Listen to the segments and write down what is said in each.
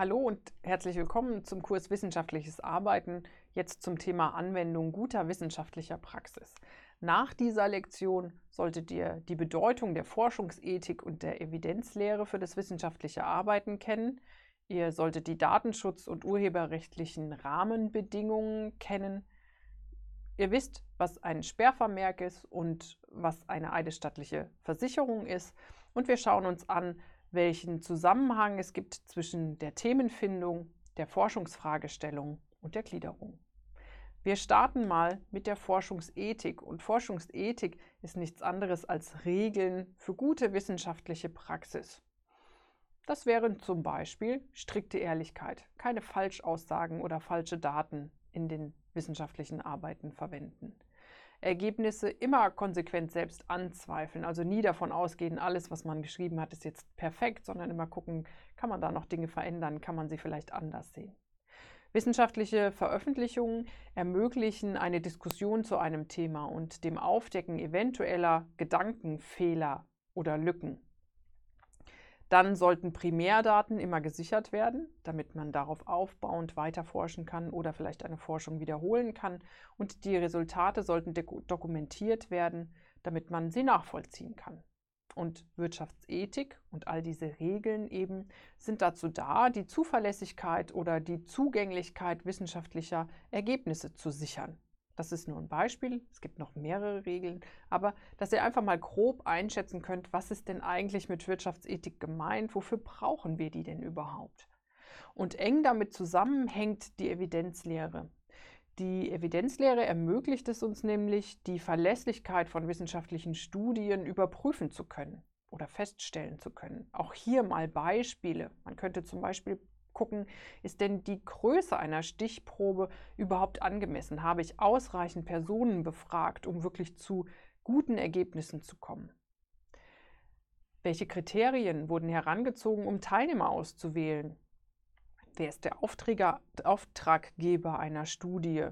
Hallo und herzlich willkommen zum Kurs Wissenschaftliches Arbeiten, jetzt zum Thema Anwendung guter wissenschaftlicher Praxis. Nach dieser Lektion solltet ihr die Bedeutung der Forschungsethik und der Evidenzlehre für das wissenschaftliche Arbeiten kennen. Ihr solltet die Datenschutz- und urheberrechtlichen Rahmenbedingungen kennen. Ihr wisst, was ein Sperrvermerk ist und was eine eidesstattliche Versicherung ist. Und wir schauen uns an, welchen Zusammenhang es gibt zwischen der Themenfindung, der Forschungsfragestellung und der Gliederung. Wir starten mal mit der Forschungsethik und Forschungsethik ist nichts anderes als Regeln für gute wissenschaftliche Praxis. Das wären zum Beispiel strikte Ehrlichkeit, keine Falschaussagen oder falsche Daten in den wissenschaftlichen Arbeiten verwenden. Ergebnisse immer konsequent selbst anzweifeln. Also nie davon ausgehen, alles, was man geschrieben hat, ist jetzt perfekt, sondern immer gucken, kann man da noch Dinge verändern, kann man sie vielleicht anders sehen. Wissenschaftliche Veröffentlichungen ermöglichen eine Diskussion zu einem Thema und dem Aufdecken eventueller Gedankenfehler oder Lücken. Dann sollten Primärdaten immer gesichert werden, damit man darauf aufbauend weiter forschen kann oder vielleicht eine Forschung wiederholen kann. Und die Resultate sollten dokumentiert werden, damit man sie nachvollziehen kann. Und Wirtschaftsethik und all diese Regeln eben sind dazu da, die Zuverlässigkeit oder die Zugänglichkeit wissenschaftlicher Ergebnisse zu sichern. Das ist nur ein Beispiel, es gibt noch mehrere Regeln, aber dass ihr einfach mal grob einschätzen könnt, was ist denn eigentlich mit Wirtschaftsethik gemeint, wofür brauchen wir die denn überhaupt? Und eng damit zusammenhängt die Evidenzlehre. Die Evidenzlehre ermöglicht es uns nämlich, die Verlässlichkeit von wissenschaftlichen Studien überprüfen zu können oder feststellen zu können. Auch hier mal Beispiele. Man könnte zum Beispiel gucken, ist denn die Größe einer Stichprobe überhaupt angemessen? Habe ich ausreichend Personen befragt, um wirklich zu guten Ergebnissen zu kommen? Welche Kriterien wurden herangezogen, um Teilnehmer auszuwählen? Wer ist der Aufträger, Auftraggeber einer Studie?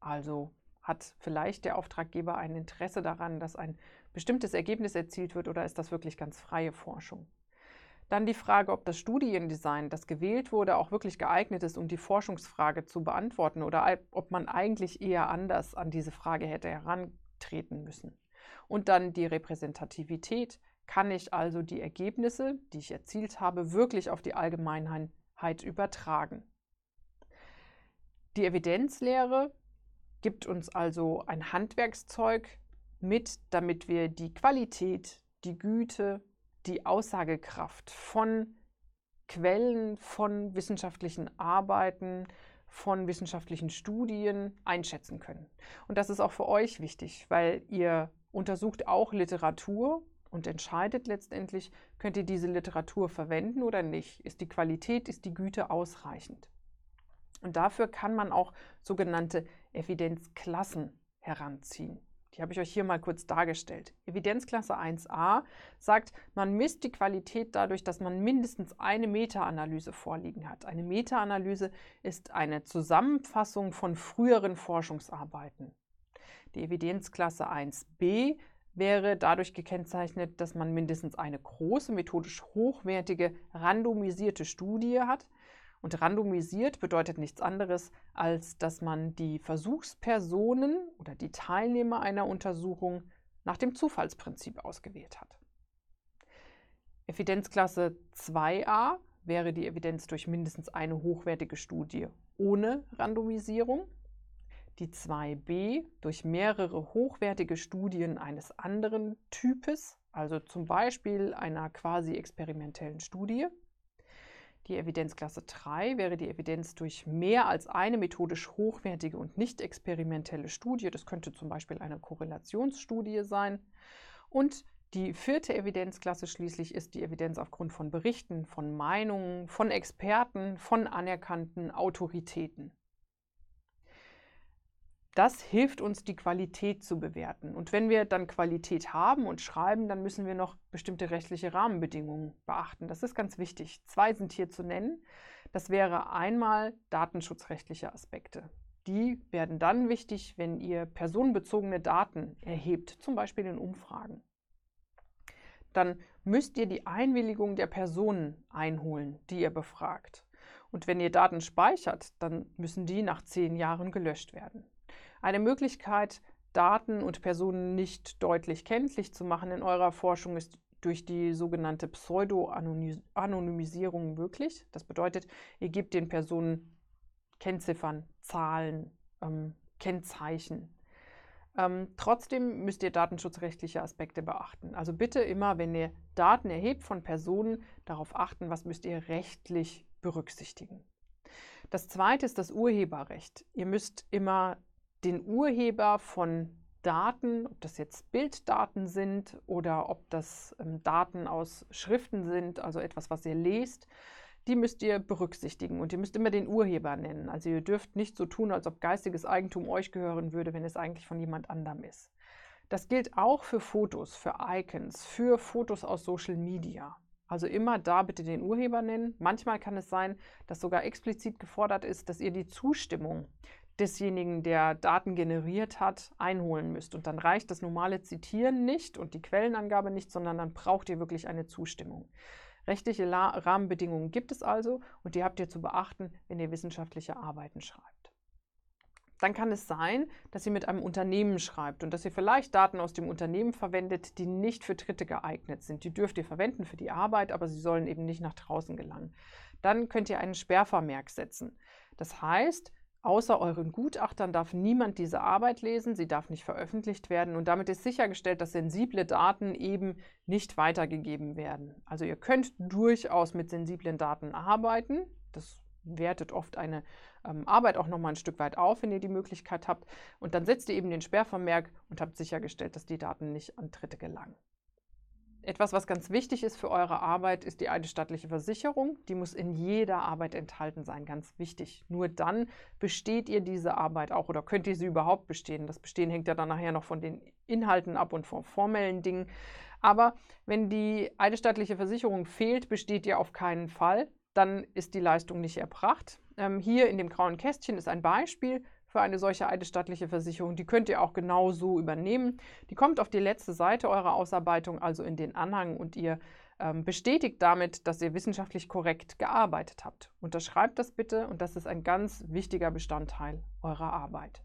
Also hat vielleicht der Auftraggeber ein Interesse daran, dass ein bestimmtes Ergebnis erzielt wird oder ist das wirklich ganz freie Forschung? Dann die Frage, ob das Studiendesign, das gewählt wurde, auch wirklich geeignet ist, um die Forschungsfrage zu beantworten oder ob man eigentlich eher anders an diese Frage hätte herantreten müssen. Und dann die Repräsentativität. Kann ich also die Ergebnisse, die ich erzielt habe, wirklich auf die Allgemeinheit übertragen? Die Evidenzlehre gibt uns also ein Handwerkszeug mit, damit wir die Qualität, die Güte, die Aussagekraft von Quellen, von wissenschaftlichen Arbeiten, von wissenschaftlichen Studien einschätzen können. Und das ist auch für euch wichtig, weil ihr untersucht auch Literatur und entscheidet letztendlich, könnt ihr diese Literatur verwenden oder nicht. Ist die Qualität, ist die Güte ausreichend? Und dafür kann man auch sogenannte Evidenzklassen heranziehen. Die habe ich euch hier mal kurz dargestellt. Evidenzklasse 1a sagt, man misst die Qualität dadurch, dass man mindestens eine Meta-Analyse vorliegen hat. Eine Meta-Analyse ist eine Zusammenfassung von früheren Forschungsarbeiten. Die Evidenzklasse 1b wäre dadurch gekennzeichnet, dass man mindestens eine große, methodisch hochwertige, randomisierte Studie hat, und randomisiert bedeutet nichts anderes, als dass man die Versuchspersonen oder die Teilnehmer einer Untersuchung nach dem Zufallsprinzip ausgewählt hat. Evidenzklasse 2a wäre die Evidenz durch mindestens eine hochwertige Studie ohne Randomisierung. Die 2b durch mehrere hochwertige Studien eines anderen Types, also zum Beispiel einer quasi experimentellen Studie. Die Evidenzklasse 3 wäre die Evidenz durch mehr als eine methodisch hochwertige und nicht experimentelle Studie. Das könnte zum Beispiel eine Korrelationsstudie sein. Und die vierte Evidenzklasse schließlich ist die Evidenz aufgrund von Berichten, von Meinungen, von Experten, von anerkannten Autoritäten. Das hilft uns, die Qualität zu bewerten. Und wenn wir dann Qualität haben und schreiben, dann müssen wir noch bestimmte rechtliche Rahmenbedingungen beachten. Das ist ganz wichtig. Zwei sind hier zu nennen. Das wäre einmal datenschutzrechtliche Aspekte. Die werden dann wichtig, wenn ihr personenbezogene Daten erhebt, zum Beispiel in Umfragen. Dann müsst ihr die Einwilligung der Personen einholen, die ihr befragt. Und wenn ihr Daten speichert, dann müssen die nach zehn Jahren gelöscht werden. Eine Möglichkeit, Daten und Personen nicht deutlich kenntlich zu machen in eurer Forschung ist durch die sogenannte Pseudo-Anonymisierung möglich. Das bedeutet, ihr gebt den Personen Kennziffern, Zahlen, ähm, Kennzeichen. Ähm, trotzdem müsst ihr datenschutzrechtliche Aspekte beachten. Also bitte immer, wenn ihr Daten erhebt von Personen, darauf achten, was müsst ihr rechtlich berücksichtigen. Das zweite ist das Urheberrecht. Ihr müsst immer den Urheber von Daten, ob das jetzt Bilddaten sind oder ob das ähm, Daten aus Schriften sind, also etwas, was ihr lest, die müsst ihr berücksichtigen und ihr müsst immer den Urheber nennen. Also ihr dürft nicht so tun, als ob geistiges Eigentum euch gehören würde, wenn es eigentlich von jemand anderem ist. Das gilt auch für Fotos, für Icons, für Fotos aus Social Media. Also immer da bitte den Urheber nennen. Manchmal kann es sein, dass sogar explizit gefordert ist, dass ihr die Zustimmung desjenigen, der Daten generiert hat, einholen müsst. Und dann reicht das normale Zitieren nicht und die Quellenangabe nicht, sondern dann braucht ihr wirklich eine Zustimmung. Rechtliche Rahmenbedingungen gibt es also und die habt ihr zu beachten, wenn ihr wissenschaftliche Arbeiten schreibt. Dann kann es sein, dass ihr mit einem Unternehmen schreibt und dass ihr vielleicht Daten aus dem Unternehmen verwendet, die nicht für Dritte geeignet sind. Die dürft ihr verwenden für die Arbeit, aber sie sollen eben nicht nach draußen gelangen. Dann könnt ihr einen Sperrvermerk setzen. Das heißt, Außer euren Gutachtern darf niemand diese Arbeit lesen, sie darf nicht veröffentlicht werden und damit ist sichergestellt, dass sensible Daten eben nicht weitergegeben werden. Also ihr könnt durchaus mit sensiblen Daten arbeiten. Das wertet oft eine ähm, Arbeit auch nochmal ein Stück weit auf, wenn ihr die Möglichkeit habt. Und dann setzt ihr eben den Sperrvermerk und habt sichergestellt, dass die Daten nicht an Dritte gelangen. Etwas, was ganz wichtig ist für eure Arbeit, ist die eidesstattliche Versicherung. Die muss in jeder Arbeit enthalten sein, ganz wichtig. Nur dann besteht ihr diese Arbeit auch oder könnt ihr sie überhaupt bestehen. Das Bestehen hängt ja dann nachher noch von den Inhalten ab und von formellen Dingen. Aber wenn die eidesstattliche Versicherung fehlt, besteht ihr auf keinen Fall. Dann ist die Leistung nicht erbracht. Ähm, hier in dem grauen Kästchen ist ein Beispiel für eine solche eidesstattliche Versicherung. Die könnt ihr auch genau so übernehmen. Die kommt auf die letzte Seite eurer Ausarbeitung, also in den Anhang, und ihr ähm, bestätigt damit, dass ihr wissenschaftlich korrekt gearbeitet habt. Unterschreibt das bitte und das ist ein ganz wichtiger Bestandteil eurer Arbeit.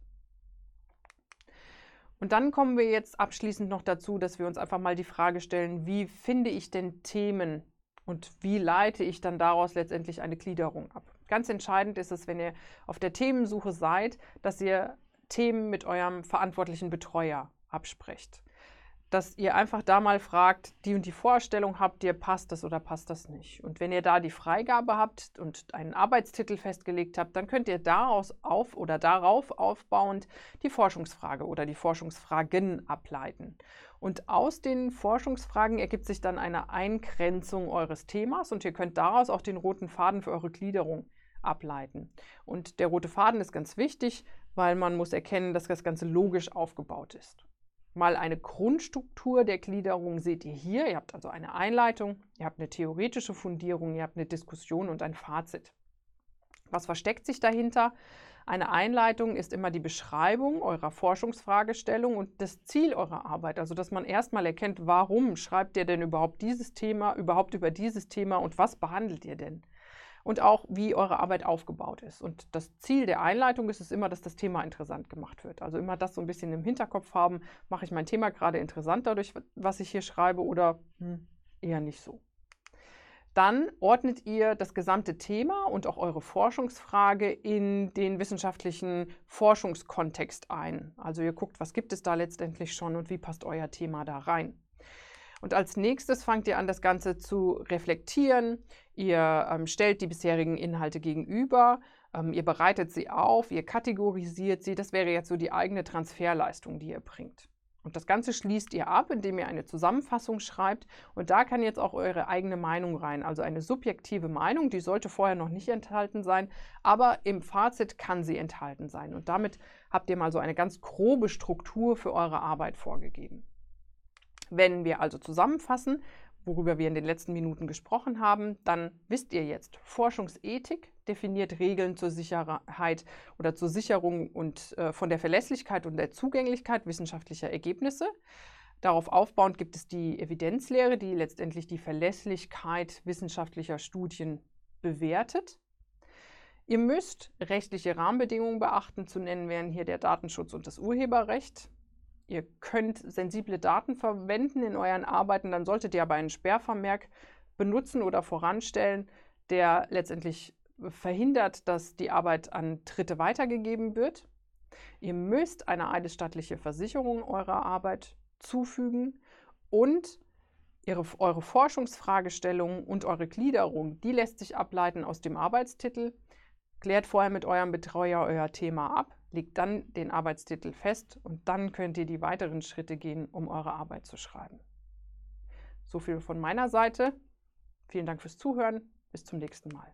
Und dann kommen wir jetzt abschließend noch dazu, dass wir uns einfach mal die Frage stellen, wie finde ich denn Themen und wie leite ich dann daraus letztendlich eine Gliederung ab? Ganz entscheidend ist es, wenn ihr auf der Themensuche seid, dass ihr Themen mit eurem verantwortlichen Betreuer absprecht. Dass ihr einfach da mal fragt, die und die Vorstellung habt ihr, passt das oder passt das nicht? Und wenn ihr da die Freigabe habt und einen Arbeitstitel festgelegt habt, dann könnt ihr daraus auf oder darauf aufbauend die Forschungsfrage oder die Forschungsfragen ableiten. Und aus den Forschungsfragen ergibt sich dann eine Eingrenzung eures Themas und ihr könnt daraus auch den roten Faden für eure Gliederung ableiten. Und der rote Faden ist ganz wichtig, weil man muss erkennen, dass das Ganze logisch aufgebaut ist. Mal eine Grundstruktur der Gliederung seht ihr hier. Ihr habt also eine Einleitung, ihr habt eine theoretische Fundierung, ihr habt eine Diskussion und ein Fazit. Was versteckt sich dahinter? Eine Einleitung ist immer die Beschreibung eurer Forschungsfragestellung und das Ziel eurer Arbeit. Also, dass man erstmal erkennt, warum schreibt ihr denn überhaupt dieses Thema, überhaupt über dieses Thema und was behandelt ihr denn? Und auch, wie eure Arbeit aufgebaut ist. Und das Ziel der Einleitung ist es immer, dass das Thema interessant gemacht wird. Also immer das so ein bisschen im Hinterkopf haben, mache ich mein Thema gerade interessant dadurch, was ich hier schreibe oder hm, eher nicht so. Dann ordnet ihr das gesamte Thema und auch eure Forschungsfrage in den wissenschaftlichen Forschungskontext ein. Also ihr guckt, was gibt es da letztendlich schon und wie passt euer Thema da rein. Und als nächstes fangt ihr an, das Ganze zu reflektieren. Ihr ähm, stellt die bisherigen Inhalte gegenüber, ähm, ihr bereitet sie auf, ihr kategorisiert sie. Das wäre jetzt so die eigene Transferleistung, die ihr bringt. Und das Ganze schließt ihr ab, indem ihr eine Zusammenfassung schreibt. Und da kann jetzt auch eure eigene Meinung rein. Also eine subjektive Meinung, die sollte vorher noch nicht enthalten sein, aber im Fazit kann sie enthalten sein. Und damit habt ihr mal so eine ganz grobe Struktur für eure Arbeit vorgegeben. Wenn wir also zusammenfassen, worüber wir in den letzten Minuten gesprochen haben, dann wisst ihr jetzt, Forschungsethik definiert Regeln zur Sicherheit oder zur Sicherung und äh, von der Verlässlichkeit und der Zugänglichkeit wissenschaftlicher Ergebnisse. Darauf aufbauend gibt es die Evidenzlehre, die letztendlich die Verlässlichkeit wissenschaftlicher Studien bewertet. Ihr müsst rechtliche Rahmenbedingungen beachten. Zu nennen wären hier der Datenschutz und das Urheberrecht. Ihr könnt sensible Daten verwenden in euren Arbeiten, dann solltet ihr aber einen Sperrvermerk benutzen oder voranstellen, der letztendlich verhindert, dass die Arbeit an Dritte weitergegeben wird. Ihr müsst eine eidesstattliche Versicherung eurer Arbeit zufügen und ihre, eure Forschungsfragestellung und eure Gliederung, die lässt sich ableiten aus dem Arbeitstitel. Klärt vorher mit eurem Betreuer euer Thema ab, legt dann den Arbeitstitel fest und dann könnt ihr die weiteren Schritte gehen, um eure Arbeit zu schreiben. So viel von meiner Seite. Vielen Dank fürs Zuhören. Bis zum nächsten Mal.